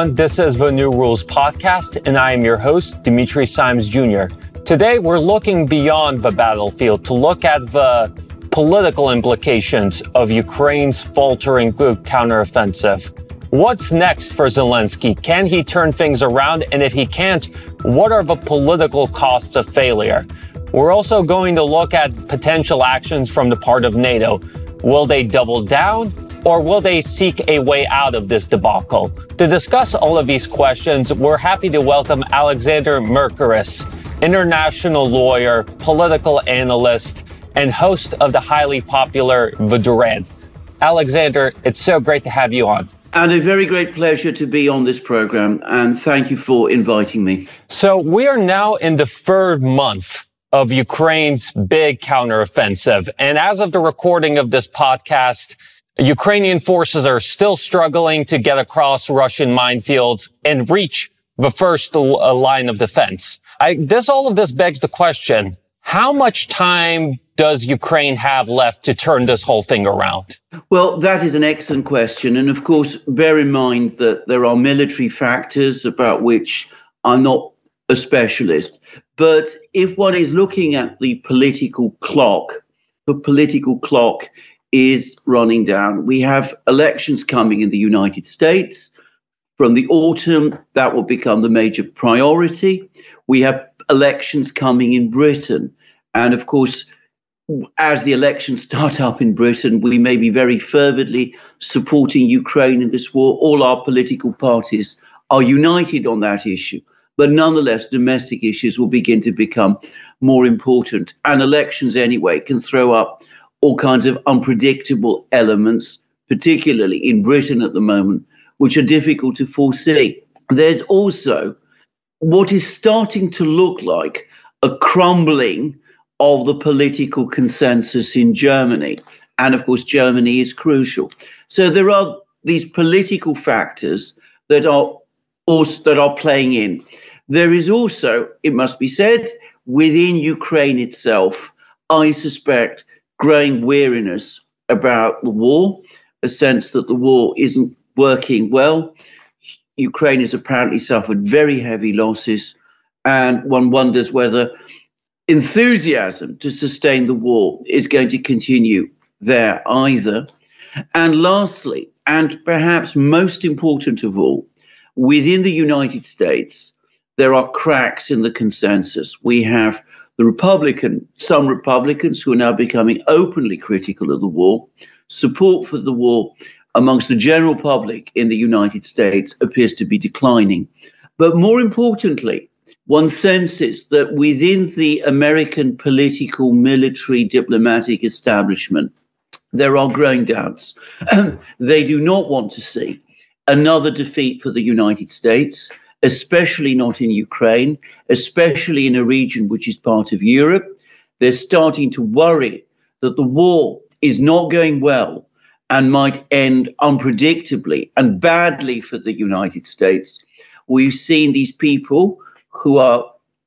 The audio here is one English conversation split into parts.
everyone. This is the New Rules podcast, and I am your host, Dimitri Simes Jr. Today, we're looking beyond the battlefield to look at the political implications of Ukraine's faltering counteroffensive. What's next for Zelensky? Can he turn things around? And if he can't, what are the political costs of failure? We're also going to look at potential actions from the part of NATO. Will they double down or will they seek a way out of this debacle? To discuss all of these questions, we're happy to welcome Alexander Mercouris, international lawyer, political analyst, and host of the highly popular The Duran. Alexander, it's so great to have you on. And a very great pleasure to be on this program. And thank you for inviting me. So, we are now in the third month of Ukraine's big counteroffensive. And as of the recording of this podcast, Ukrainian forces are still struggling to get across Russian minefields and reach the first uh, line of defense. I, this, all of this begs the question, how much time does Ukraine have left to turn this whole thing around? Well, that is an excellent question. And of course, bear in mind that there are military factors about which I'm not a specialist. But if one is looking at the political clock, the political clock is running down. We have elections coming in the United States. From the autumn, that will become the major priority. We have elections coming in Britain. And of course, as the elections start up in Britain, we may be very fervently supporting Ukraine in this war. All our political parties are united on that issue. But nonetheless, domestic issues will begin to become more important. And elections, anyway, can throw up all kinds of unpredictable elements, particularly in Britain at the moment, which are difficult to foresee. There's also what is starting to look like a crumbling of the political consensus in Germany. And of course, Germany is crucial. So there are these political factors that are also, that are playing in. There is also, it must be said, within Ukraine itself, I suspect, growing weariness about the war, a sense that the war isn't working well. Ukraine has apparently suffered very heavy losses, and one wonders whether enthusiasm to sustain the war is going to continue there either. And lastly, and perhaps most important of all, within the United States, there are cracks in the consensus. We have the Republican, some Republicans who are now becoming openly critical of the war. Support for the war amongst the general public in the United States appears to be declining. But more importantly, one senses that within the American political, military, diplomatic establishment, there are growing doubts. they do not want to see another defeat for the United States, especially not in Ukraine, especially in a region which is part of Europe. They're starting to worry that the war is not going well and might end unpredictably and badly for the United States. We've seen these people who are,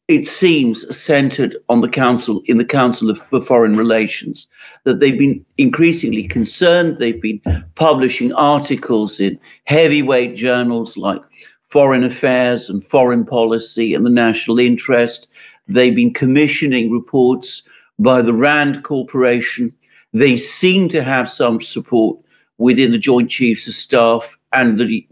it seems, centered on the council in the Council of, for Foreign Relations, that they've been increasingly concerned. They've been publishing articles in heavyweight journals like Foreign Affairs and Foreign Policy and the National Interest. They've been commissioning reports by the RAND Corporation they seem to have some support within the Joint Chiefs of Staff and the,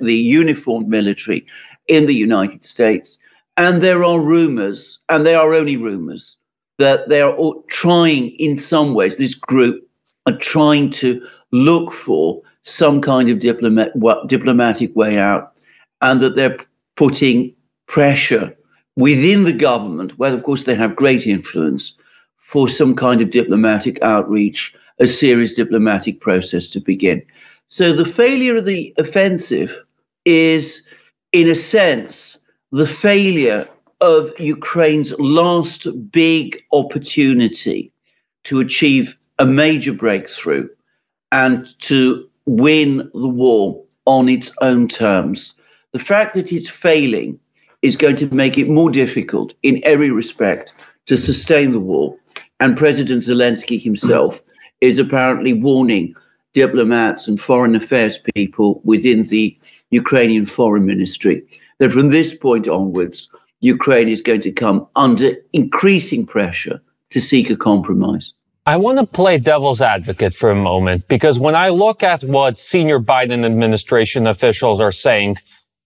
the uniformed military in the United States. And there are rumors, and they are only rumors, that they are trying, in some ways, this group are trying to look for some kind of diplomat, diplomatic way out, and that they're putting pressure within the government, where, of course, they have great influence, for some kind of diplomatic outreach, a serious diplomatic process to begin. So the failure of the offensive is, in a sense, the failure of Ukraine's last big opportunity to achieve a major breakthrough and to win the war on its own terms. The fact that it's failing is going to make it more difficult in every respect to sustain the war and President Zelensky himself is apparently warning diplomats and foreign affairs people within the Ukrainian foreign ministry that from this point onwards, Ukraine is going to come under increasing pressure to seek a compromise. I want to play devil's advocate for a moment because when I look at what senior Biden administration officials are saying,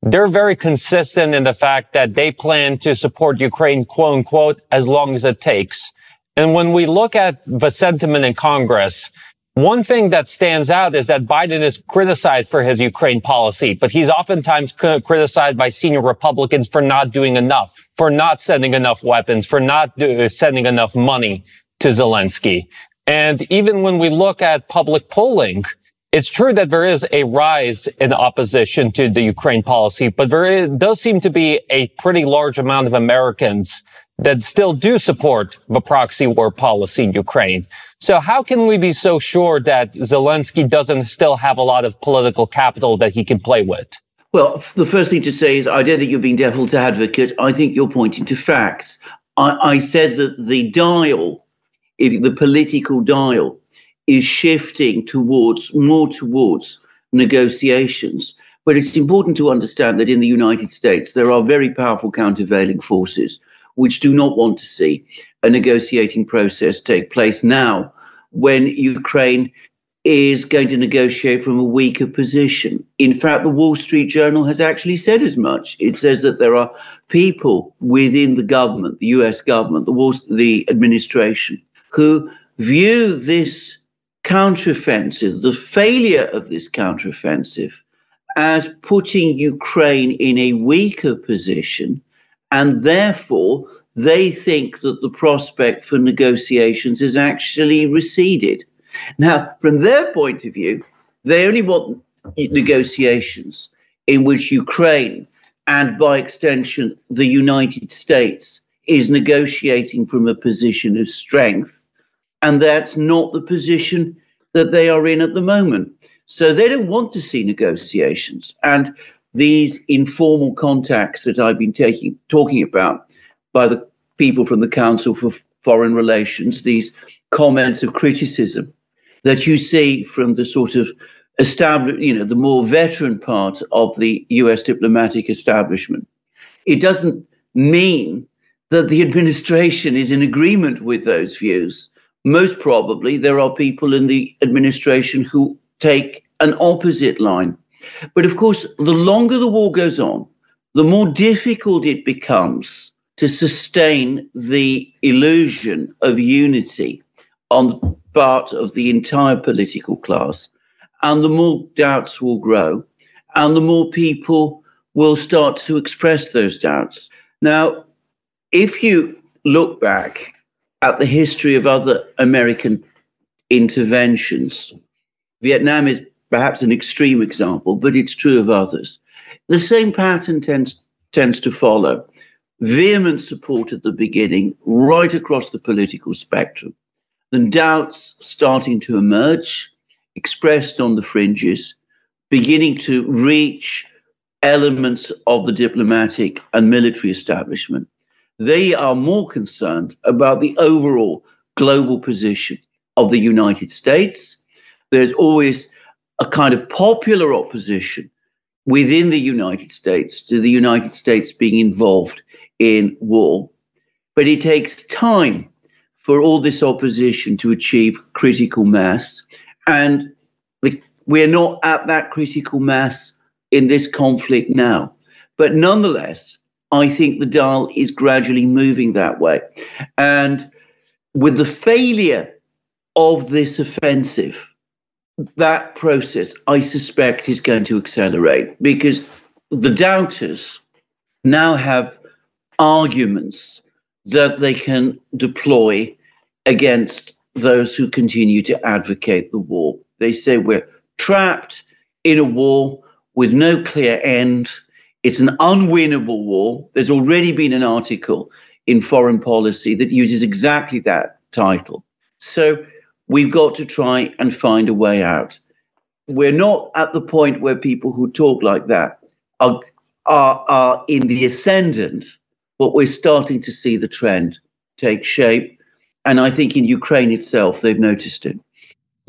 they're very consistent in the fact that they plan to support Ukraine, quote unquote, as long as it takes. And when we look at the sentiment in Congress, one thing that stands out is that Biden is criticized for his Ukraine policy, but he's oftentimes criticized by senior Republicans for not doing enough, for not sending enough weapons, for not do- sending enough money to Zelensky. And even when we look at public polling, it's true that there is a rise in opposition to the Ukraine policy, but there is, does seem to be a pretty large amount of Americans that still do support the proxy war policy in Ukraine. So how can we be so sure that Zelensky doesn't still have a lot of political capital that he can play with? Well, the first thing to say is I don't think you're being devil's advocate. I think you're pointing to facts. I, I said that the dial the political dial is shifting towards more towards negotiations. But it's important to understand that in the United States, there are very powerful countervailing forces which do not want to see a negotiating process take place now when Ukraine is going to negotiate from a weaker position. In fact, the Wall Street Journal has actually said as much. It says that there are people within the government, the US government, the, Wall, the administration, who view this counteroffensive, the failure of this counteroffensive, as putting Ukraine in a weaker position, and therefore they think that the prospect for negotiations is actually receded. Now, from their point of view, they only want negotiations in which Ukraine and by extension the United States is negotiating from a position of strength and that's not the position that they are in at the moment. So they don't want to see negotiations. And these informal contacts that I've been taking, talking about by the people from the Council for Foreign Relations, these comments of criticism that you see from the sort of established, you know, the more veteran part of the US diplomatic establishment, it doesn't mean that the administration is in agreement with those views most probably there are people in the administration who take an opposite line. But of course, the longer the war goes on, the more difficult it becomes to sustain the illusion of unity on the part of the entire political class. And the more doubts will grow, and the more people will start to express those doubts. Now, if you look back at the history of other American interventions. Vietnam is perhaps an extreme example, but it's true of others. The same pattern tends, tends to follow. Vehement support at the beginning, right across the political spectrum. Then doubts starting to emerge, expressed on the fringes, beginning to reach elements of the diplomatic and military establishment. They are more concerned about the overall global position of the United States. There's always a kind of popular opposition within the United States to the United States being involved in war. But it takes time for all this opposition to achieve critical mass. And we're not at that critical mass in this conflict now. But nonetheless, I think the dial is gradually moving that way. And with the failure of this offensive, that process, I suspect, is going to accelerate because the doubters now have arguments that they can deploy against those who continue to advocate the war. They say we're trapped in a war with no clear end it's an unwinnable war. There's already been an article in Foreign Policy that uses exactly that title. So we've got to try and find a way out. We're not at the point where people who talk like that are, are, are in the ascendant, but we're starting to see the trend take shape. And I think in Ukraine itself, they've noticed it.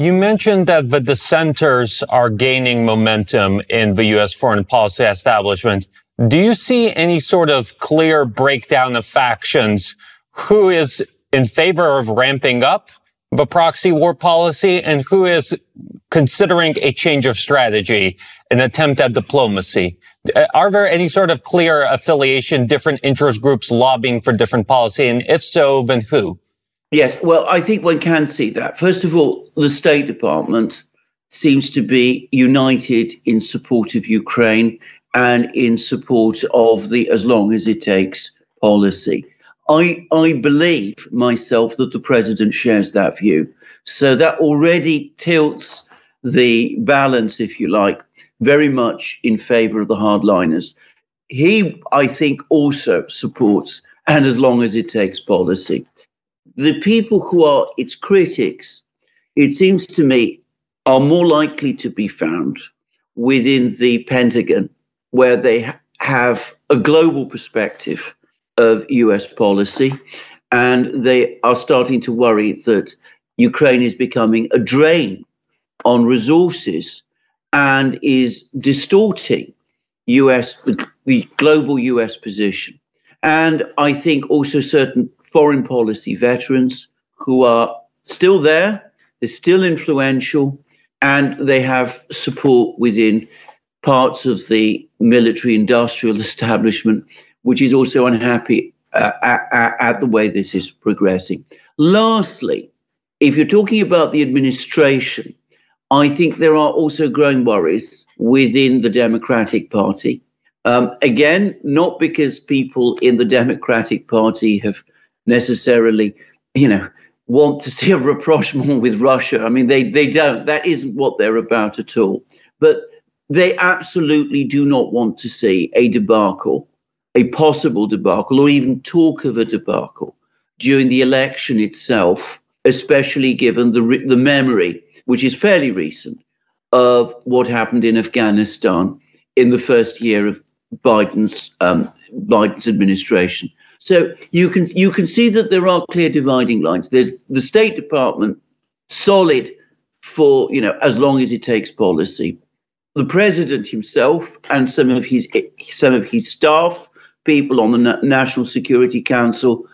You mentioned that the dissenters are gaining momentum in the U.S. foreign policy establishment. Do you see any sort of clear breakdown of factions? Who is in favor of ramping up the proxy war policy and who is considering a change of strategy, an attempt at diplomacy? Are there any sort of clear affiliation, different interest groups lobbying for different policy? And if so, then who? Yes, well, I think one can see that. First of all, the State Department seems to be united in support of Ukraine and in support of the as long as it takes policy. I, I believe myself that the president shares that view. So that already tilts the balance, if you like, very much in favor of the hardliners. He, I think, also supports and as long as it takes policy. The people who are its critics, it seems to me, are more likely to be found within the Pentagon, where they have a global perspective of US policy. And they are starting to worry that Ukraine is becoming a drain on resources and is distorting US the, the global US position. And I think also certain foreign policy veterans who are still there, they're still influential, and they have support within parts of the military industrial establishment, which is also unhappy uh, at, at the way this is progressing. Lastly, if you're talking about the administration, I think there are also growing worries within the Democratic Party. Um, again, not because people in the Democratic Party have necessarily, you know, want to see a rapprochement with Russia. I mean, they, they don't. That isn't what they're about at all. But they absolutely do not want to see a debacle, a possible debacle, or even talk of a debacle during the election itself, especially given the, the memory which is fairly recent, of what happened in Afghanistan in the first year of Biden's um, Biden's administration. So you can you can see that there are clear dividing lines. There's the State Department, solid for you know as long as it takes policy. The president himself and some of his some of his staff, people on the National Security Council,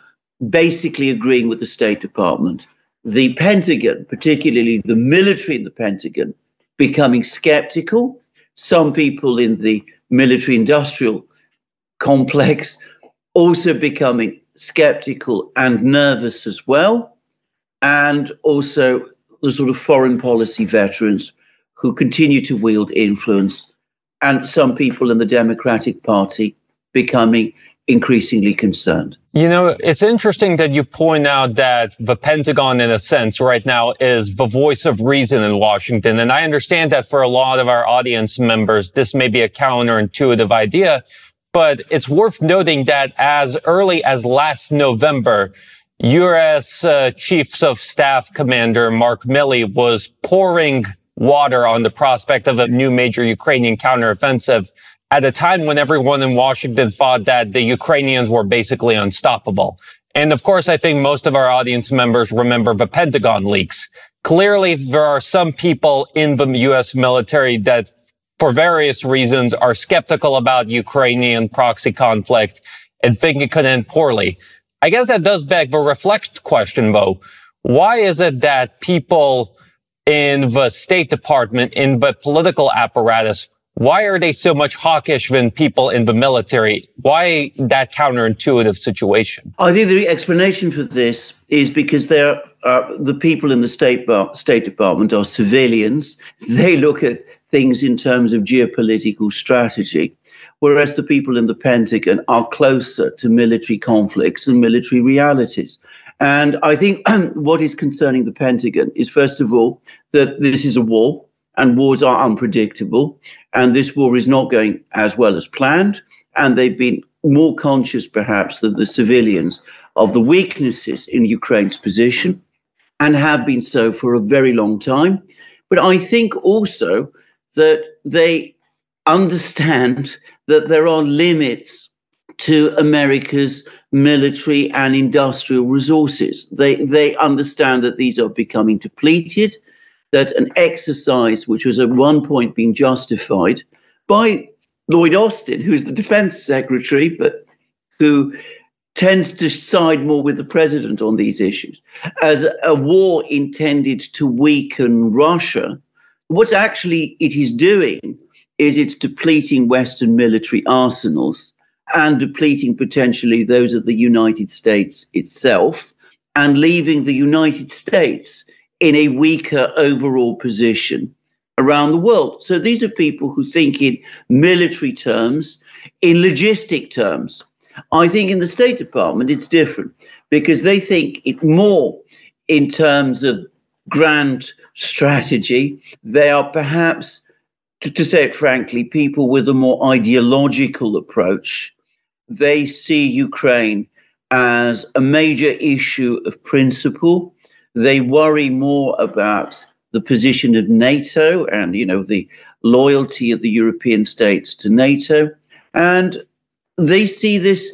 basically agreeing with the State Department the Pentagon, particularly the military in the Pentagon, becoming skeptical. Some people in the military industrial complex also becoming skeptical and nervous as well. And also the sort of foreign policy veterans who continue to wield influence, and some people in the Democratic Party becoming increasingly concerned. You know, it's interesting that you point out that the Pentagon, in a sense, right now is the voice of reason in Washington. And I understand that for a lot of our audience members, this may be a counterintuitive idea, but it's worth noting that as early as last November, U.S. Uh, Chiefs of Staff Commander Mark Milley was pouring water on the prospect of a new major Ukrainian counteroffensive at a time when everyone in Washington thought that the Ukrainians were basically unstoppable. And of course, I think most of our audience members remember the Pentagon leaks. Clearly, there are some people in the U.S. military that, for various reasons, are skeptical about Ukrainian proxy conflict and think it could end poorly. I guess that does beg the reflect question, though. Why is it that people in the State Department, in the political apparatus, why are they so much hawkish than people in the military? Why that counterintuitive situation? I think the explanation for this is because they're uh, the people in the State State Department are civilians. They look at things in terms of geopolitical strategy, whereas the people in the Pentagon are closer to military conflicts and military realities. And I think what is concerning the Pentagon is, first of all, that this is a war and wars are unpredictable. And this war is not going as well as planned. And they've been more conscious, perhaps, than the civilians of the weaknesses in Ukraine's position and have been so for a very long time. But I think also that they understand that there are limits to America's military and industrial resources. They, they understand that these are becoming depleted that an exercise which was at one point being justified by Lloyd Austin, who's the defense secretary, but who tends to side more with the president on these issues, as a war intended to weaken Russia. What actually it is doing is it's depleting Western military arsenals and depleting potentially those of the United States itself and leaving the United States in a weaker overall position around the world. So these are people who think in military terms, in logistic terms. I think in the State Department it's different because they think it more in terms of grand strategy. They are perhaps, to, to say it frankly, people with a more ideological approach. They see Ukraine as a major issue of principle. They worry more about the position of NATO and you know the loyalty of the European states to NATO, and they see this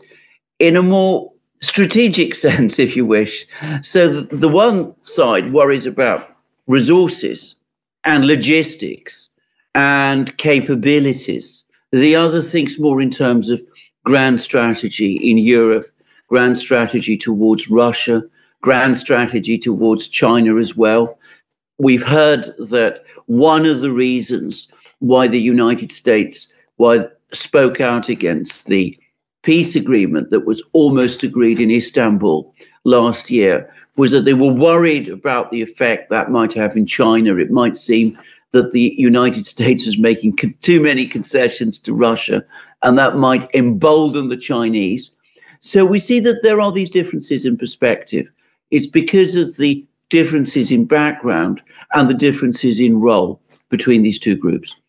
in a more strategic sense, if you wish. So the, the one side worries about resources and logistics and capabilities. The other thinks more in terms of grand strategy in Europe, grand strategy towards Russia, grand strategy towards China as well. We've heard that one of the reasons why the United States why spoke out against the peace agreement that was almost agreed in Istanbul last year was that they were worried about the effect that might have in China. It might seem that the United States was making too many concessions to Russia, and that might embolden the Chinese. So we see that there are these differences in perspective. It's because of the differences in background and the differences in role between these two groups.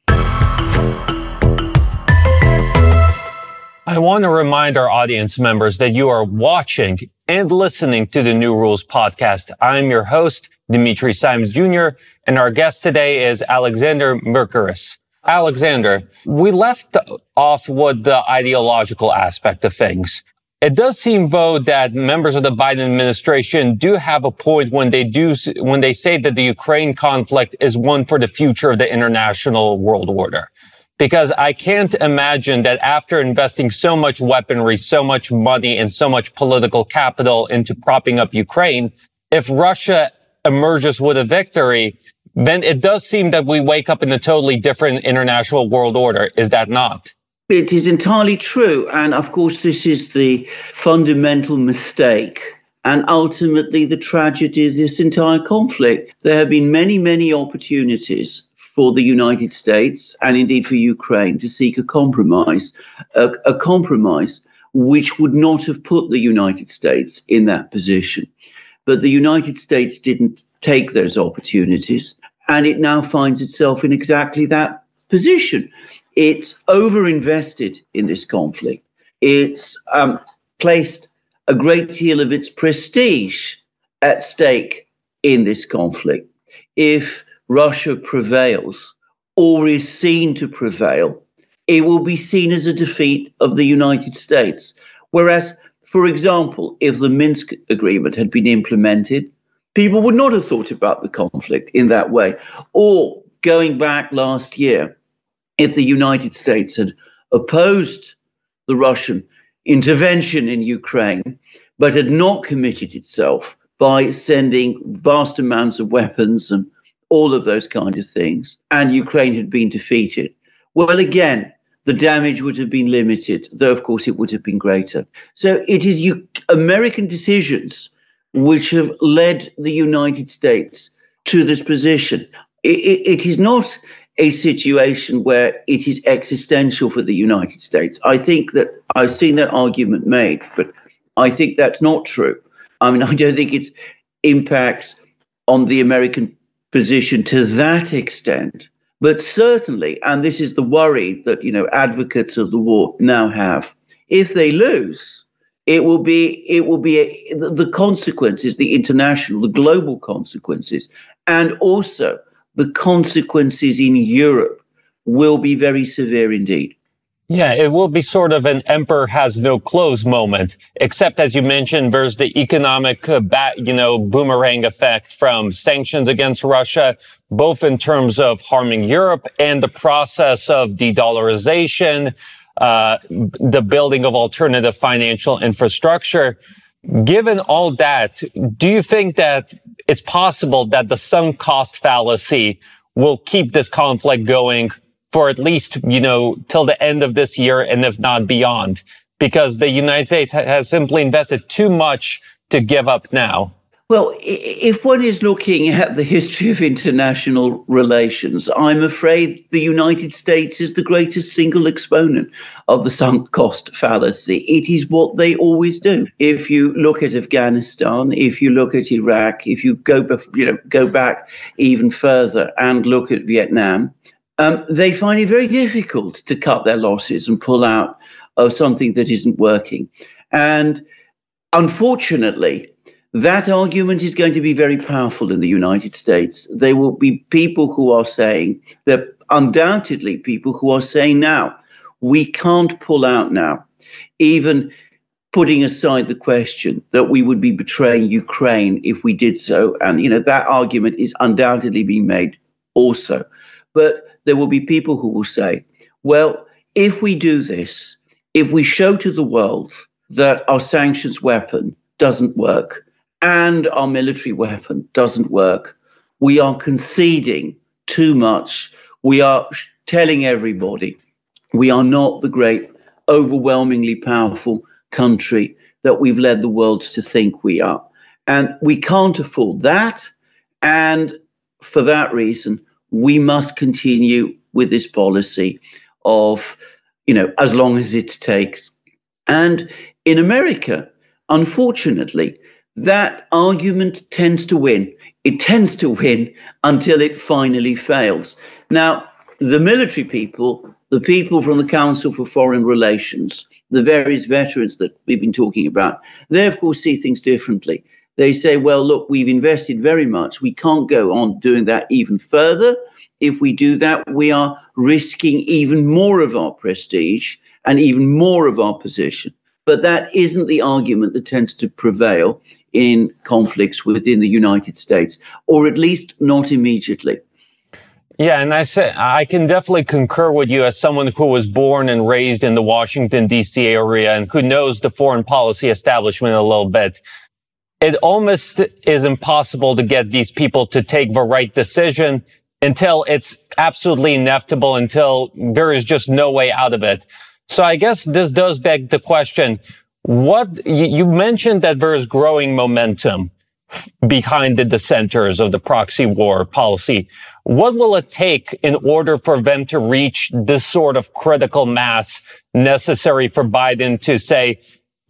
I want to remind our audience members that you are watching and listening to the New Rules podcast. I'm your host, Dimitri Simes Jr., and our guest today is Alexander Mercouris. Alexander, we left off with the ideological aspect of things. It does seem, though, that members of the Biden administration do have a point when they do, when they say that the Ukraine conflict is one for the future of the international world order because I can't imagine that after investing so much weaponry, so much money, and so much political capital into propping up Ukraine, if Russia emerges with a victory, then it does seem that we wake up in a totally different international world order. Is that not? It is entirely true. And of course, this is the fundamental mistake and ultimately the tragedy of this entire conflict. There have been many, many opportunities for the United States and indeed for Ukraine to seek a compromise, a, a compromise which would not have put the United States in that position. But the United States didn't take those opportunities, and it now finds itself in exactly that position. It's overinvested in this conflict. It's um, placed a great deal of its prestige at stake in this conflict. If Russia prevails or is seen to prevail, it will be seen as a defeat of the United States. Whereas, for example, if the Minsk agreement had been implemented, people would not have thought about the conflict in that way. Or going back last year, if the United States had opposed the Russian intervention in Ukraine, but had not committed itself by sending vast amounts of weapons and all of those kind of things, and Ukraine had been defeated, well, again, the damage would have been limited, though, of course, it would have been greater. So it is U- American decisions which have led the United States to this position. it, it, it is not a situation where it is existential for the United States. I think that I've seen that argument made, but I think that's not true. I mean, I don't think it impacts on the American position to that extent. But certainly, and this is the worry that you know advocates of the war now have, if they lose, it will be it will be a, the consequences, the international, the global consequences, and also the consequences in Europe will be very severe indeed. Yeah, it will be sort of an emperor has no clothes moment, except as you mentioned, there's the economic, uh, bat, you know, boomerang effect from sanctions against Russia, both in terms of harming Europe and the process of de-dollarization, uh, the building of alternative financial infrastructure. Given all that, do you think that it's possible that the sunk cost fallacy will keep this conflict going for at least, you know, till the end of this year and if not beyond, because the United States has simply invested too much to give up now. Well, if one is looking at the history of international relations, I'm afraid the United States is the greatest single exponent of the sunk cost fallacy. It is what they always do. If you look at Afghanistan, if you look at Iraq, if you go, you know, go back even further and look at Vietnam, um, they find it very difficult to cut their losses and pull out of something that isn't working. And unfortunately, that argument is going to be very powerful in the United States. There will be people who are saying, there undoubtedly people who are saying now, we can't pull out now, even putting aside the question that we would be betraying Ukraine if we did so. And, you know, that argument is undoubtedly being made also. But there will be people who will say, well, if we do this, if we show to the world that our sanctions weapon doesn't work and our military weapon doesn't work, we are conceding too much. We are telling everybody we are not the great, overwhelmingly powerful country that we've led the world to think we are. And we can't afford that. And for that reason, we must continue with this policy of, you know, as long as it takes. And in America, unfortunately, that argument tends to win. It tends to win until it finally fails. Now, the military people, the people from the Council for Foreign Relations, the various veterans that we've been talking about, they, of course, see things differently they say, well, look, we've invested very much. We can't go on doing that even further. If we do that, we are risking even more of our prestige and even more of our position. But that isn't the argument that tends to prevail in conflicts within the United States, or at least not immediately. Yeah, and I say I can definitely concur with you as someone who was born and raised in the Washington D.C. area and who knows the foreign policy establishment a little bit it almost is impossible to get these people to take the right decision until it's absolutely inevitable, until there is just no way out of it. So I guess this does beg the question, what you mentioned that there is growing momentum behind the dissenters of the proxy war policy. What will it take in order for them to reach this sort of critical mass necessary for Biden to say,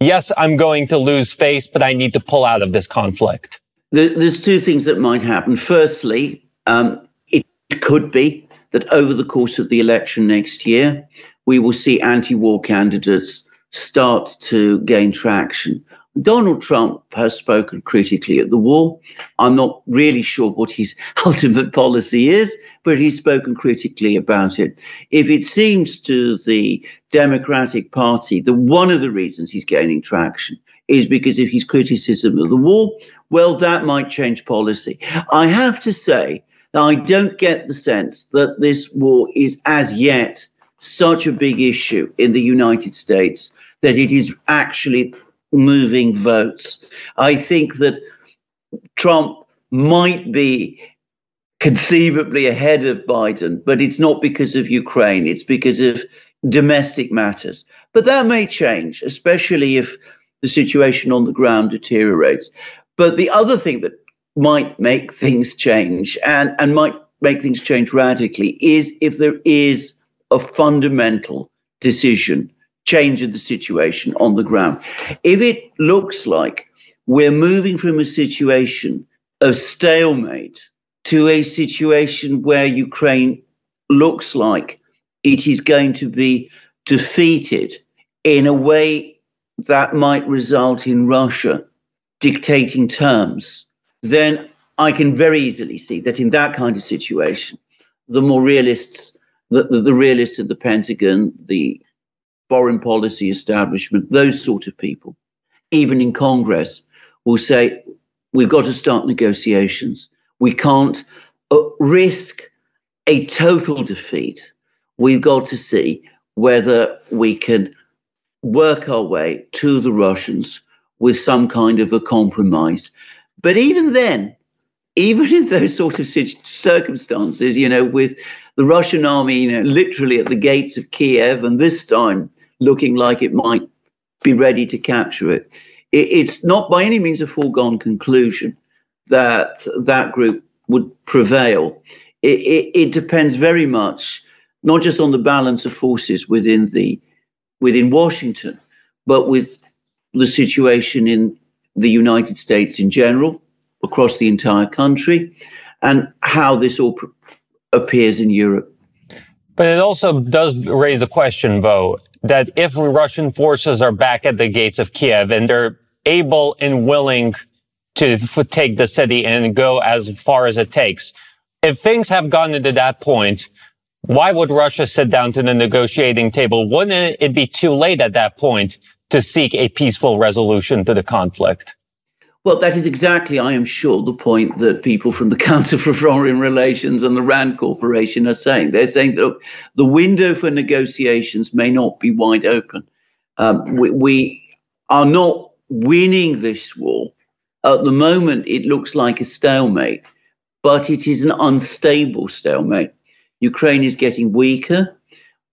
yes, I'm going to lose face, but I need to pull out of this conflict? There's two things that might happen. Firstly, um, it could be that over the course of the election next year, we will see anti war candidates start to gain traction. Donald Trump has spoken critically at the war. I'm not really sure what his ultimate policy is, but he's spoken critically about it. If it seems to the Democratic Party that one of the reasons he's gaining traction is because of his criticism of the war, well, that might change policy. I have to say, that I don't get the sense that this war is as yet such a big issue in the United States that it is actually moving votes. I think that Trump might be conceivably ahead of Biden, but it's not because of Ukraine, it's because of domestic matters. But that may change, especially if the situation on the ground deteriorates. But the other thing that might make things change and, and might make things change radically is if there is a fundamental decision change in the situation on the ground. If it looks like we're moving from a situation of stalemate to a situation where Ukraine looks like it is going to be defeated in a way that might result in Russia dictating terms, then I can very easily see that in that kind of situation, the more realists, the, the, the realists at the Pentagon, the foreign policy establishment, those sort of people, even in Congress, will say, we've got to start negotiations. We can't uh, risk a total defeat. We've got to see whether we can work our way to the Russians with some kind of a compromise. But even then, even in those sort of circumstances, you know, with the Russian army, you know, literally at the gates of Kiev, and this time looking like it might be ready to capture it, it it's not by any means a foregone conclusion that that group would prevail. It, it, it depends very much not just on the balance of forces within the within Washington, but with the situation in the United States in general, across the entire country, and how this all pr- appears in Europe. But it also does raise the question, though, that if Russian forces are back at the gates of Kiev and they're able and willing to take the city and go as far as it takes, if things have gotten to that point, why would Russia sit down to the negotiating table? Wouldn't it be too late at that point to seek a peaceful resolution to the conflict? Well, that is exactly, I am sure, the point that people from the Council for Foreign Relations and the RAND Corporation are saying. They're saying that the window for negotiations may not be wide open. Um, we, we are not winning this war. At the moment, it looks like a stalemate, but it is an unstable stalemate. Ukraine is getting weaker.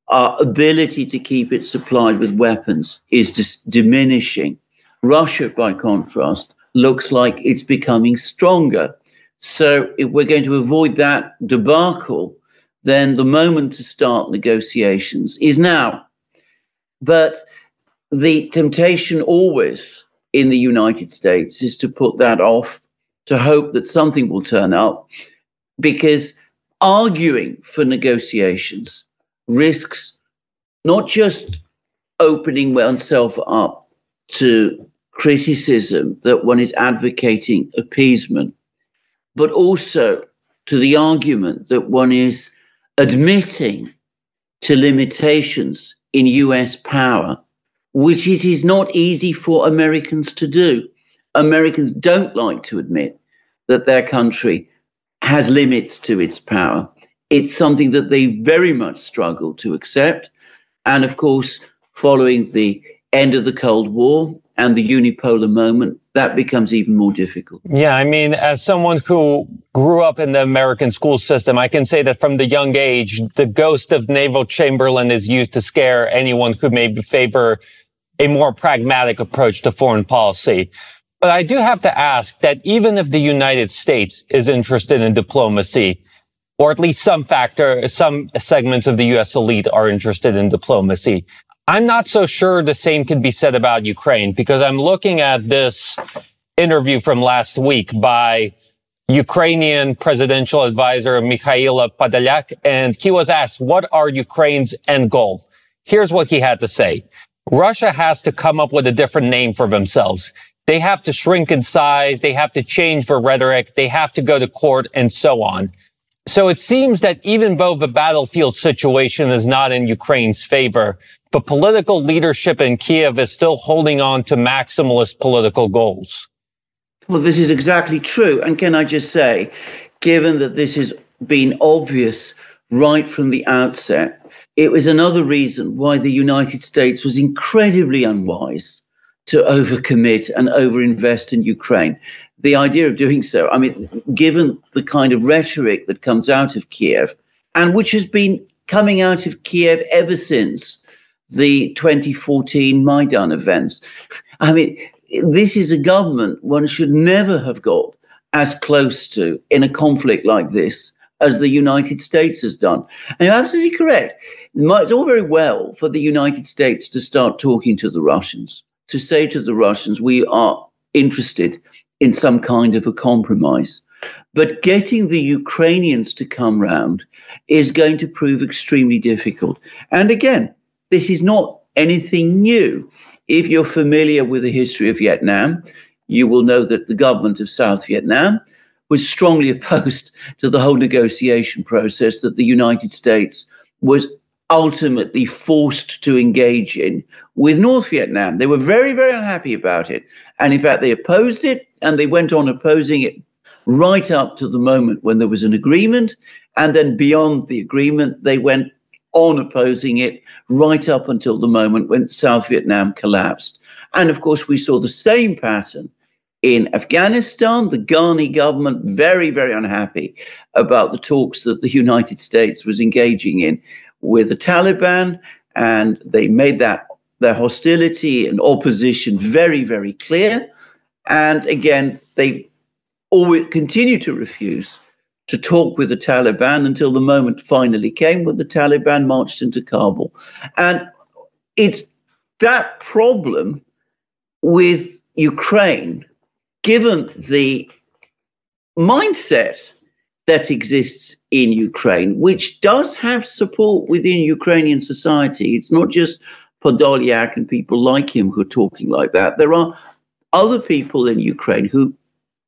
Our ability to keep it supplied with weapons is diminishing. Russia, by contrast, looks like it's becoming stronger. So, if we're going to avoid that debacle, then the moment to start negotiations is now. But the temptation always in the United States is to put that off, to hope that something will turn up, because arguing for negotiations risks not just opening oneself up to criticism that one is advocating appeasement, but also to the argument that one is admitting to limitations in US power, which it is not easy for Americans to do. Americans don't like to admit that their country has limits to its power. It's something that they very much struggle to accept. And of course, following the end of the Cold War and the unipolar moment, that becomes even more difficult. Yeah, I mean, as someone who grew up in the American school system, I can say that from the young age, the ghost of Neville Chamberlain is used to scare anyone who maybe favor a more pragmatic approach to foreign policy. But I do have to ask that even if the United States is interested in diplomacy, or at least some factor, some segments of the U.S. elite are interested in diplomacy, I'm not so sure the same can be said about Ukraine because I'm looking at this interview from last week by Ukrainian presidential advisor Mikhailo Podolyak, and he was asked, what are Ukraine's end goal? Here's what he had to say. Russia has to come up with a different name for themselves. They have to shrink in size. They have to change their rhetoric. They have to go to court and so on. So it seems that even though the battlefield situation is not in Ukraine's favor, the political leadership in Kiev is still holding on to maximalist political goals. Well, this is exactly true. And can I just say, given that this has been obvious right from the outset, it was another reason why the United States was incredibly unwise to overcommit and overinvest in Ukraine. The idea of doing so, I mean, given the kind of rhetoric that comes out of Kiev, and which has been coming out of Kiev ever since the 2014 Maidan events. I mean, this is a government one should never have got as close to in a conflict like this as the United States has done. And you're absolutely correct. It's all very well for the United States to start talking to the Russians to say to the Russians, we are interested in some kind of a compromise. But getting the Ukrainians to come round is going to prove extremely difficult. And again, this is not anything new. If you're familiar with the history of Vietnam, you will know that the government of South Vietnam was strongly opposed to the whole negotiation process that the United States was ultimately forced to engage in with North Vietnam. They were very, very unhappy about it. And in fact, they opposed it and they went on opposing it right up to the moment when there was an agreement. And then beyond the agreement, they went on opposing it right up until the moment when South Vietnam collapsed. And of course, we saw the same pattern in Afghanistan. The Ghani government very, very unhappy about the talks that the United States was engaging in with the Taliban, and they made that their hostility and opposition very, very clear. And again, they always continue to refuse to talk with the Taliban until the moment finally came when the Taliban marched into Kabul. And it's that problem with Ukraine, given the mindset that exists in Ukraine, which does have support within Ukrainian society. It's not just Podolyak and people like him who are talking like that. There are other people in Ukraine who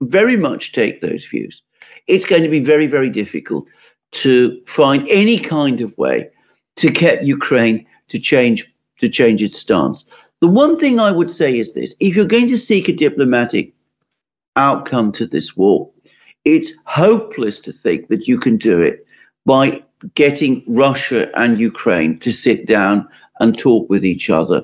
very much take those views. It's going to be very, very difficult to find any kind of way to get Ukraine to change to change its stance. The one thing I would say is this: if you're going to seek a diplomatic outcome to this war, it's hopeless to think that you can do it by getting Russia and Ukraine to sit down and talk with each other.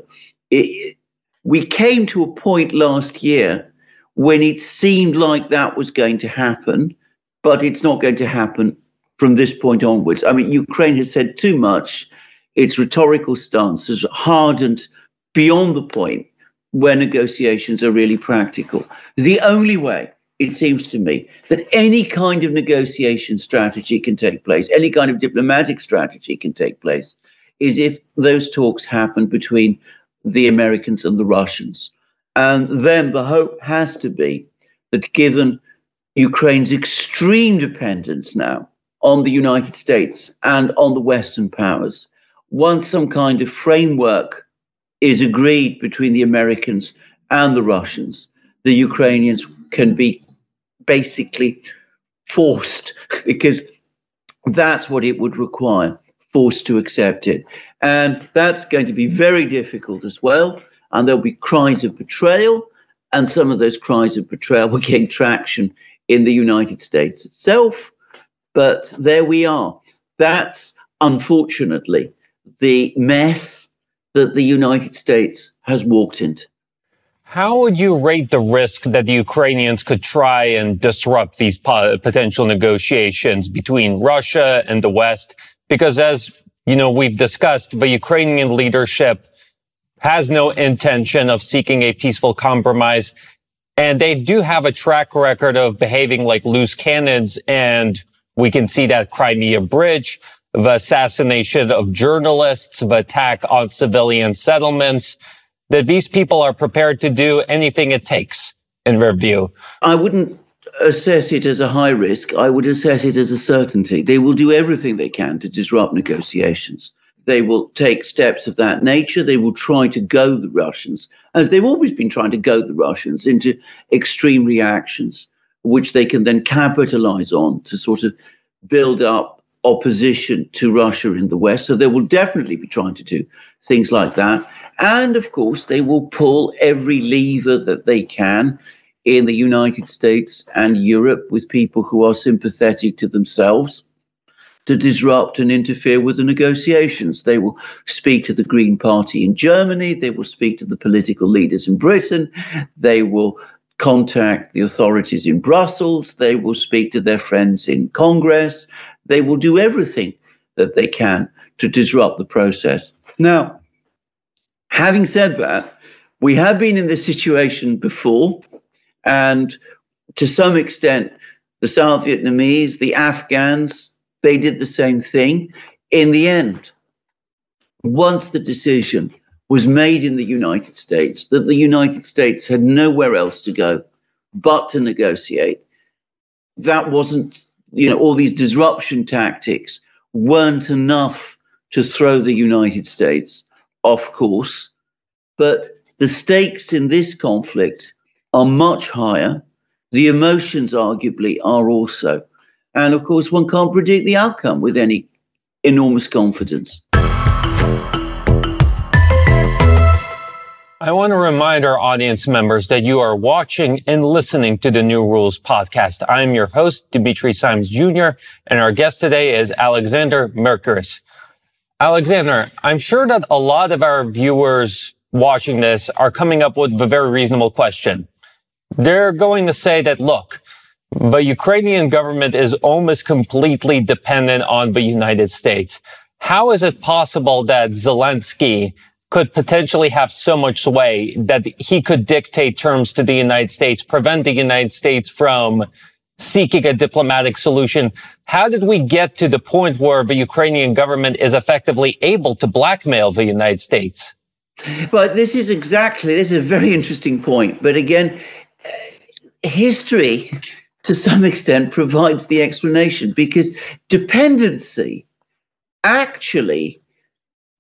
It, we came to a point last year when it seemed like that was going to happen, but it's not going to happen from this point onwards. I mean, Ukraine has said too much. Its rhetorical stance has hardened beyond the point where negotiations are really practical. The only way it seems to me that any kind of negotiation strategy can take place, any kind of diplomatic strategy can take place, is if those talks happen between the Americans and the Russians. And then the hope has to be that given Ukraine's extreme dependence now on the United States and on the Western powers, once some kind of framework is agreed between the Americans and the Russians, the Ukrainians can be basically forced because that's what it would require forced to accept it. And that's going to be very difficult as well. And there'll be cries of betrayal. And some of those cries of betrayal will gain traction in the United States itself. But there we are. That's unfortunately the mess that the United States has walked into. How would you rate the risk that the Ukrainians could try and disrupt these potential negotiations between Russia and the West? Because as you know, we've discussed the Ukrainian leadership has no intention of seeking a peaceful compromise. And they do have a track record of behaving like loose cannons. And we can see that Crimea Bridge, the assassination of journalists, the attack on civilian settlements that these people are prepared to do anything it takes in their view? I wouldn't assess it as a high risk. I would assess it as a certainty. They will do everything they can to disrupt negotiations. They will take steps of that nature. They will try to go the Russians, as they've always been trying to go the Russians, into extreme reactions, which they can then capitalize on to sort of build up opposition to Russia in the West. So they will definitely be trying to do things like that. And of course, they will pull every lever that they can in the United States and Europe with people who are sympathetic to themselves to disrupt and interfere with the negotiations. They will speak to the Green Party in Germany, they will speak to the political leaders in Britain, they will contact the authorities in Brussels, they will speak to their friends in Congress, they will do everything that they can to disrupt the process. Now, Having said that, we have been in this situation before, and to some extent, the South Vietnamese, the Afghans, they did the same thing. In the end, once the decision was made in the United States that the United States had nowhere else to go but to negotiate, that wasn't, you know, all these disruption tactics weren't enough to throw the United States off course, but the stakes in this conflict are much higher. The emotions, arguably, are also. And of course, one can't predict the outcome with any enormous confidence. I want to remind our audience members that you are watching and listening to the New Rules podcast. I am your host, Dimitri Simes Jr., and our guest today is Alexander Mercouris. Alexander, I'm sure that a lot of our viewers watching this are coming up with a very reasonable question. They're going to say that, look, the Ukrainian government is almost completely dependent on the United States. How is it possible that Zelensky could potentially have so much sway that he could dictate terms to the United States, prevent the United States from seeking a diplomatic solution. How did we get to the point where the Ukrainian government is effectively able to blackmail the United States? But this is exactly, this is a very interesting point. But again, history to some extent provides the explanation because dependency actually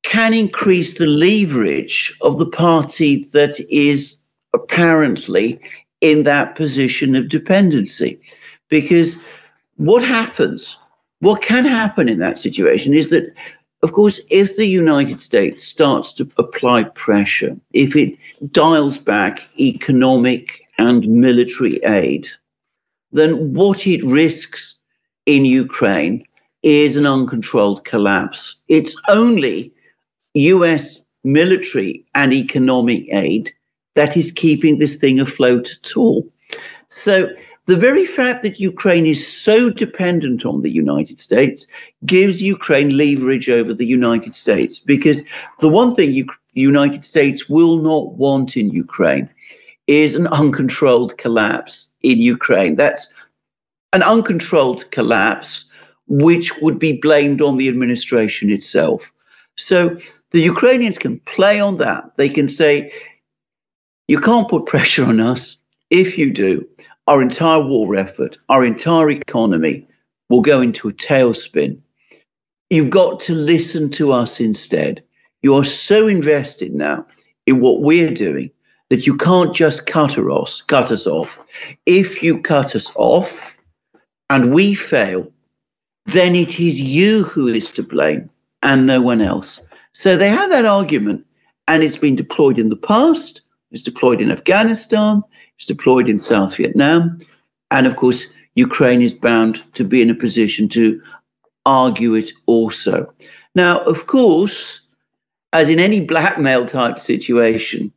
can increase the leverage of the party that is apparently in that position of dependency. Because what happens, what can happen in that situation is that, of course, if the United States starts to apply pressure, if it dials back economic and military aid, then what it risks in Ukraine is an uncontrolled collapse. It's only US military and economic aid that is keeping this thing afloat at all. So the very fact that Ukraine is so dependent on the United States gives Ukraine leverage over the United States because the one thing the United States will not want in Ukraine is an uncontrolled collapse in Ukraine. That's an uncontrolled collapse which would be blamed on the administration itself. So the Ukrainians can play on that. They can say, you can't put pressure on us. If you do, our entire war effort, our entire economy will go into a tailspin. You've got to listen to us instead. You are so invested now in what we're doing that you can't just cut us, cut us off. If you cut us off and we fail, then it is you who is to blame and no one else. So they have that argument, and it's been deployed in the past. It's deployed in Afghanistan. It's deployed in South Vietnam. And of course, Ukraine is bound to be in a position to argue it also. Now, of course, as in any blackmail type situation,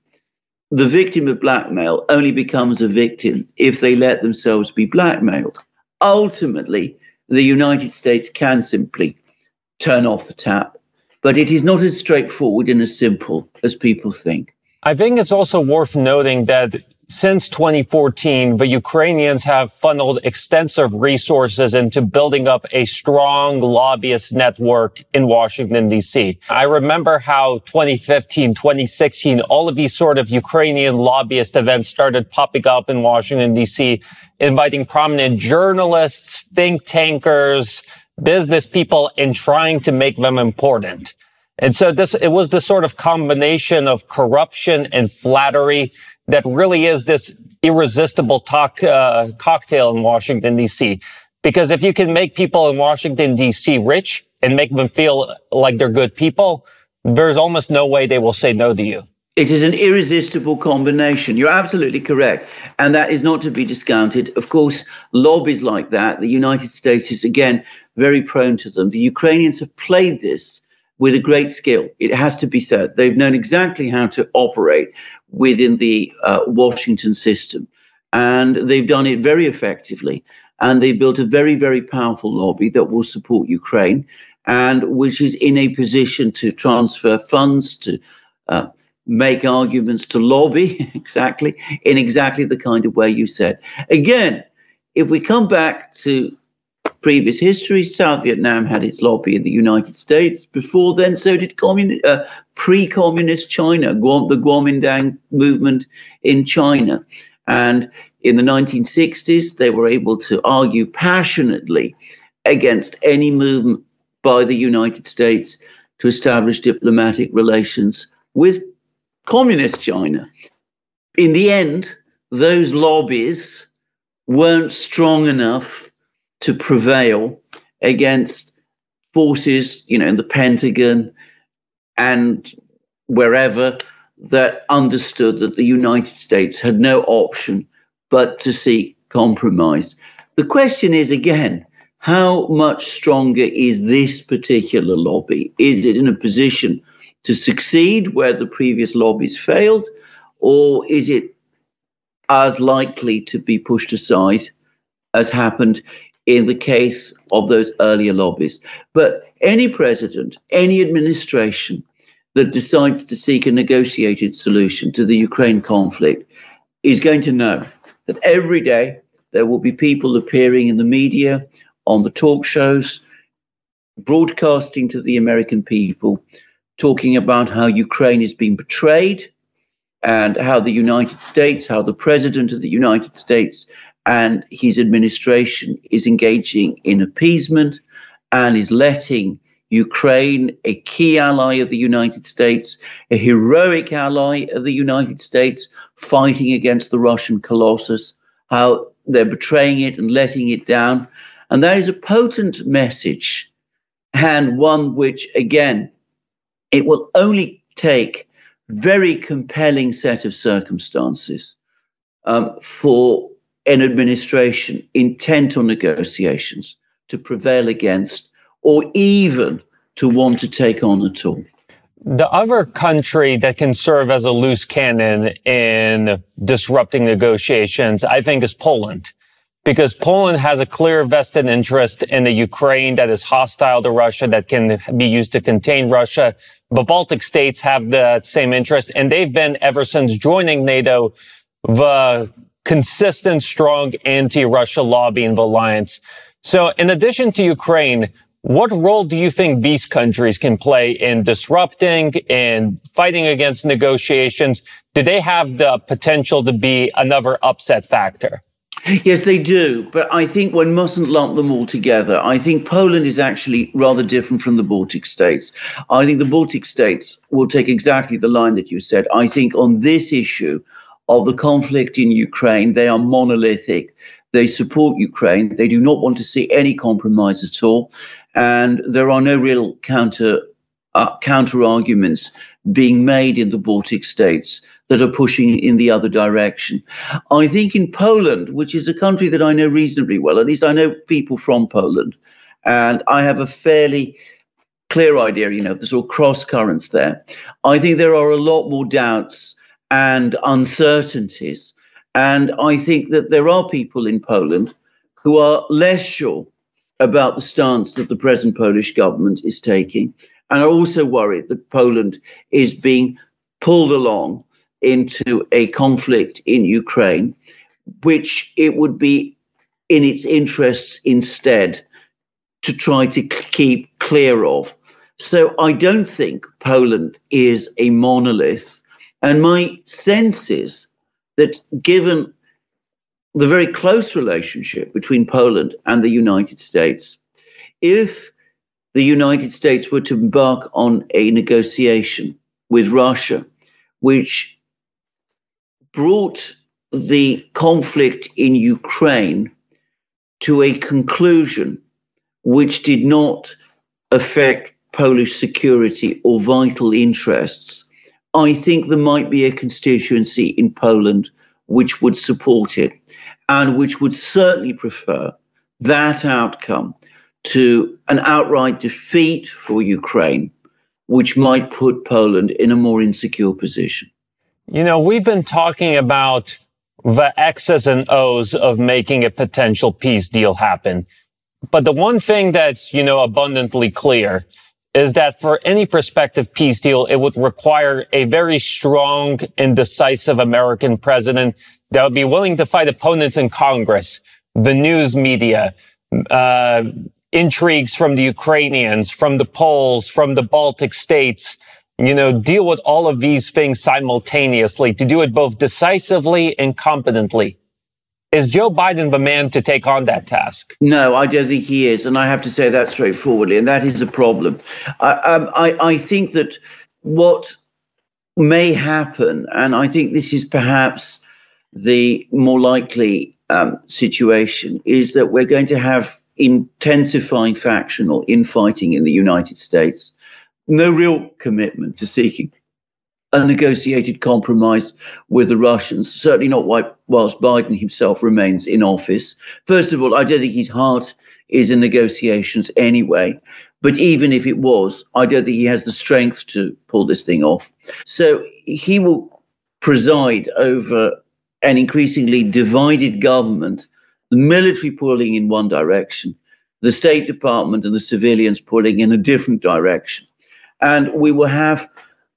the victim of blackmail only becomes a victim if they let themselves be blackmailed. Ultimately, the United States can simply turn off the tap but it is not as straightforward and as simple as people think. I think it's also worth noting that since 2014, the Ukrainians have funneled extensive resources into building up a strong lobbyist network in Washington, D.C. I remember how 2015, 2016, all of these sort of Ukrainian lobbyist events started popping up in Washington, D.C., inviting prominent journalists, think tankers, business people in trying to make them important. And so this, it was this sort of combination of corruption and flattery that really is this irresistible talk, uh, cocktail in Washington, D.C. Because if you can make people in Washington, D.C. rich and make them feel like they're good people, there's almost no way they will say no to you. It is an irresistible combination. You're absolutely correct. And that is not to be discounted. Of course, lobbies like that, the United States is again very prone to them. The Ukrainians have played this with a great skill. It has to be said. They've known exactly how to operate within the uh, Washington system. And they've done it very effectively. And they've built a very, very powerful lobby that will support Ukraine and which is in a position to transfer funds, to uh, make arguments to lobby exactly in exactly the kind of way you said. Again, if we come back to previous history, South Vietnam had its lobby in the United States. Before then, so did communi- uh, pre-communist China, Guam, the Kuomintang movement in China. And in the 1960s, they were able to argue passionately against any movement by the United States to establish diplomatic relations with communist China. In the end, those lobbies weren't strong enough to prevail against forces, you know, in the Pentagon, and wherever that understood that the United States had no option but to seek compromise. The question is again, how much stronger is this particular lobby? Is it in a position to succeed where the previous lobbies failed, or is it as likely to be pushed aside as happened in the case of those earlier lobbies? But any president, any administration that decides to seek a negotiated solution to the Ukraine conflict is going to know that every day there will be people appearing in the media, on the talk shows, broadcasting to the American people, talking about how Ukraine is being betrayed and how the United States, how the president of the United States and his administration is engaging in appeasement and is letting Ukraine, a key ally of the United States, a heroic ally of the United States, fighting against the Russian colossus, how they're betraying it and letting it down. And that is a potent message, and one which, again, it will only take very compelling set of circumstances um, for an administration intent on negotiations to prevail against or even to want to take on at all. The other country that can serve as a loose cannon in disrupting negotiations, I think, is Poland. Because Poland has a clear vested interest in the Ukraine that is hostile to Russia, that can be used to contain Russia. The Baltic states have the same interest, and they've been, ever since joining NATO, the consistent, strong anti-Russia lobbying alliance. So in addition to Ukraine, what role do you think these countries can play in disrupting and fighting against negotiations? Do they have the potential to be another upset factor? Yes, they do. But I think one mustn't lump them all together. I think Poland is actually rather different from the Baltic states. I think the Baltic states will take exactly the line that you said. I think on this issue of the conflict in Ukraine, they are monolithic. They support Ukraine. They do not want to see any compromise at all and there are no real counter uh, counter arguments being made in the Baltic states that are pushing in the other direction. I think in Poland, which is a country that I know reasonably well, at least I know people from Poland, and I have a fairly clear idea, you know, there's all cross currents there. I think there are a lot more doubts and uncertainties. And I think that there are people in Poland who are less sure about the stance that the present Polish government is taking, and are also worried that Poland is being pulled along into a conflict in Ukraine, which it would be in its interests instead to try to keep clear of. So I don't think Poland is a monolith. And my sense is that given the very close relationship between Poland and the United States. If the United States were to embark on a negotiation with Russia, which brought the conflict in Ukraine to a conclusion which did not affect Polish security or vital interests, I think there might be a constituency in Poland which would support it and which would certainly prefer that outcome to an outright defeat for Ukraine, which might put Poland in a more insecure position. You know, we've been talking about the X's and O's of making a potential peace deal happen. But the one thing that's, you know, abundantly clear is that for any prospective peace deal, it would require a very strong and decisive American president that would be willing to fight opponents in Congress, the news media, uh, intrigues from the Ukrainians, from the Poles, from the Baltic states, you know, deal with all of these things simultaneously, to do it both decisively and competently. Is Joe Biden the man to take on that task? No, I don't think he is. And I have to say that straightforwardly. And that is a problem. I, um, I, I think that what may happen, and I think this is perhaps the more likely um, situation is that we're going to have intensifying factional infighting in the United States. no real commitment to seeking a negotiated compromise with the Russians, certainly not whilst Biden himself remains in office. First of all, I don't think his heart is in negotiations anyway. But even if it was, I don't think he has the strength to pull this thing off. So he will preside over an increasingly divided government, the military pulling in one direction, the State Department and the civilians pulling in a different direction. And we will have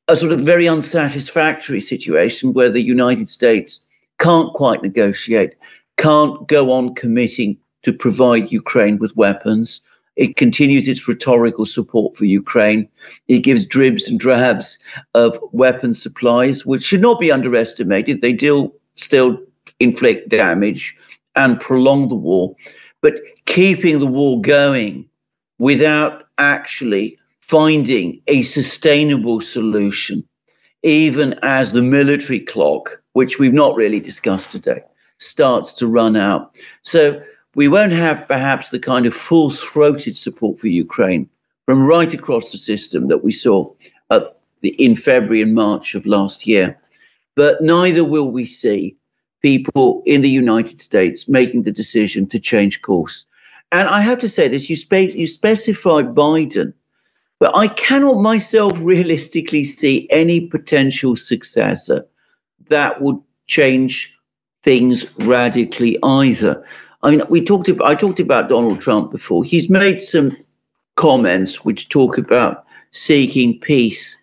a sort of very unsatisfactory situation where the United States can't quite negotiate, can't go on committing to provide Ukraine with weapons. It continues its rhetorical support for Ukraine. It gives dribs and drabs of weapon supplies, which should not be underestimated. They do still inflict damage and prolong the war. But keeping the war going without actually finding a sustainable solution, even as the military clock, which we've not really discussed today, starts to run out. So we won't have perhaps the kind of full throated support for Ukraine from right across the system that we saw the, in February and March of last year. But neither will we see people in the United States making the decision to change course. And I have to say this you, spe- you specified Biden but I cannot myself realistically see any potential successor that would change things radically either. I mean, we talked about I talked about Donald Trump before. He's made some comments which talk about seeking peace.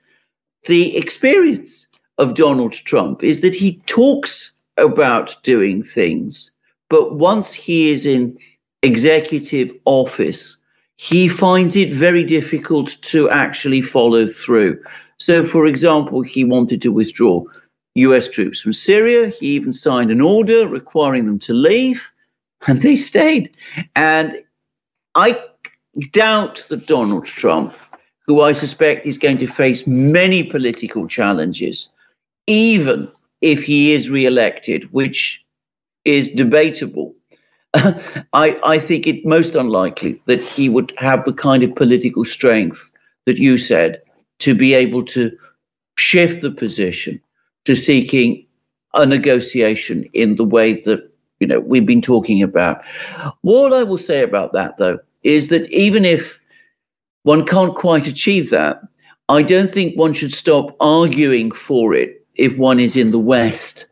The experience of Donald Trump is that he talks about doing things, but once he is in executive office, he finds it very difficult to actually follow through. So, for example, he wanted to withdraw US troops from Syria. He even signed an order requiring them to leave, and they stayed. And I doubt that Donald Trump, who I suspect is going to face many political challenges, even if he is re-elected, which is debatable, I, I think it most unlikely that he would have the kind of political strength that you said to be able to shift the position to seeking a negotiation in the way that you know we've been talking about. What I will say about that though is that even if one can't quite achieve that, I don't think one should stop arguing for it if one is in the West,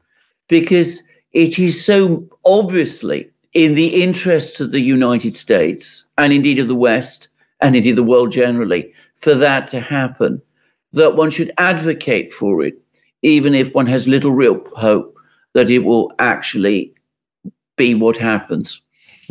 because it is so obviously in the interests of the United States and indeed of the West and indeed the world generally for that to happen, that one should advocate for it, even if one has little real hope that it will actually be what happens.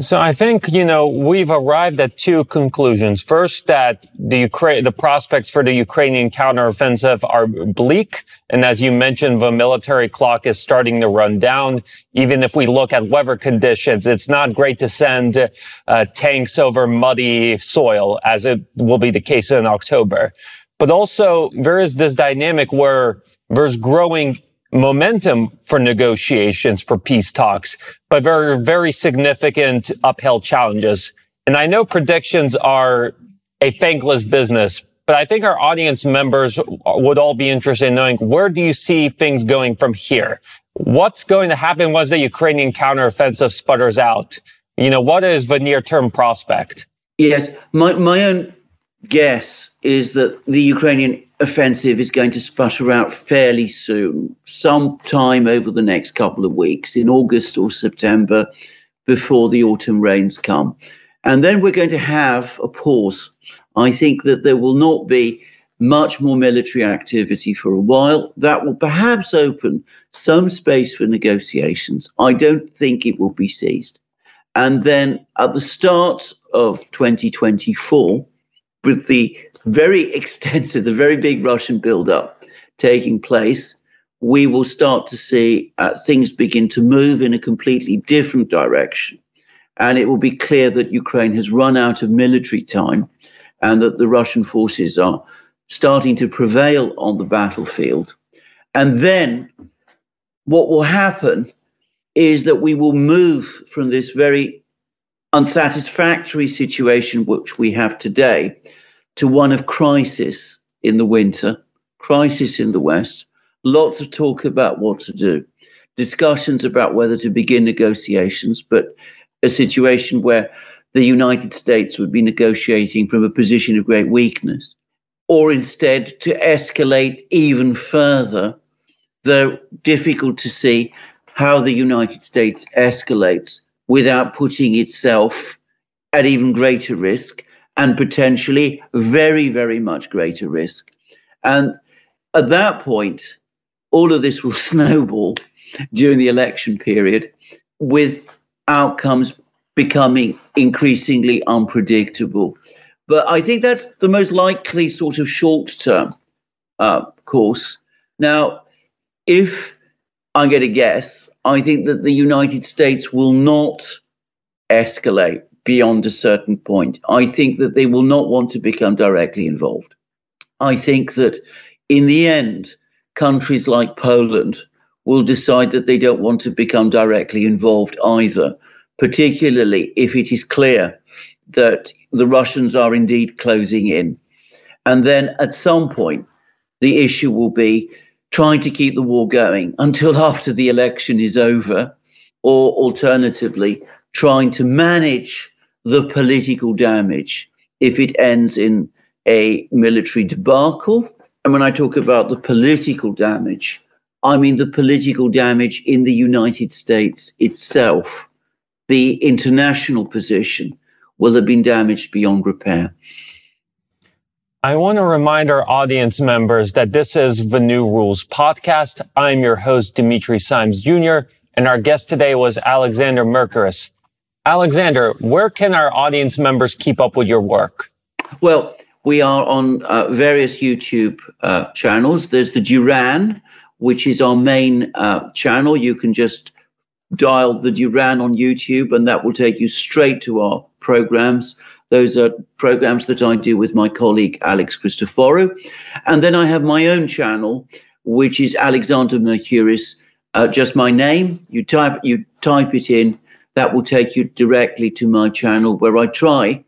So I think, you know, we've arrived at two conclusions. First, that the Ukraine, the prospects for the Ukrainian counteroffensive are bleak. And as you mentioned, the military clock is starting to run down. Even if we look at weather conditions, it's not great to send uh, tanks over muddy soil as it will be the case in October. But also there is this dynamic where there's growing momentum for negotiations for peace talks, but very, very significant uphill challenges. And I know predictions are a thankless business, but I think our audience members would all be interested in knowing where do you see things going from here? What's going to happen once the Ukrainian counteroffensive sputters out? You know, what is the near term prospect? Yes, my, my own guess is that the Ukrainian offensive is going to sputter out fairly soon, sometime over the next couple of weeks, in August or September, before the autumn rains come. And then we're going to have a pause. I think that there will not be much more military activity for a while. That will perhaps open some space for negotiations. I don't think it will be seized. And then at the start of 2024, with the very extensive, the very big Russian buildup taking place, we will start to see uh, things begin to move in a completely different direction. And it will be clear that Ukraine has run out of military time and that the Russian forces are starting to prevail on the battlefield. And then what will happen is that we will move from this very unsatisfactory situation which we have today to one of crisis in the winter, crisis in the West, lots of talk about what to do, discussions about whether to begin negotiations, but a situation where the United States would be negotiating from a position of great weakness, or instead to escalate even further, though difficult to see how the United States escalates without putting itself at even greater risk and potentially very, very much greater risk. And at that point, all of this will snowball during the election period with outcomes becoming increasingly unpredictable. But I think that's the most likely sort of short term uh, course. Now, if I'm going to guess, I think that the United States will not escalate beyond a certain point. I think that they will not want to become directly involved. I think that in the end, countries like Poland will decide that they don't want to become directly involved either, particularly if it is clear that the Russians are indeed closing in. And then at some point, the issue will be trying to keep the war going until after the election is over, or alternatively, trying to manage the political damage if it ends in a military debacle. And when I talk about the political damage, I mean the political damage in the United States itself. The international position will have been damaged beyond repair. I want to remind our audience members that this is the New Rules podcast. I'm your host, Dimitri Simes Jr., and our guest today was Alexander Mercouris. Alexander, where can our audience members keep up with your work? Well, we are on uh, various YouTube uh, channels. There's the Duran, which is our main uh, channel. You can just dial the Duran on YouTube, and that will take you straight to our programs. Those are programs that I do with my colleague Alex Christoforou. And then I have my own channel, which is Alexander Mercouris. Uh, just my name. You type you type it in. That will take you directly to my channel where I try.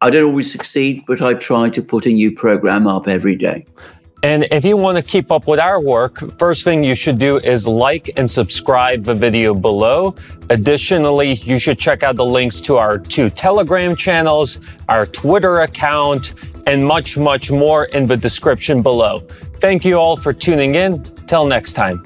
I don't always succeed, but I try to put a new program up every day. And if you want to keep up with our work, first thing you should do is like and subscribe the video below. Additionally, you should check out the links to our two Telegram channels, our Twitter account, and much, much more in the description below. Thank you all for tuning in. Till next time.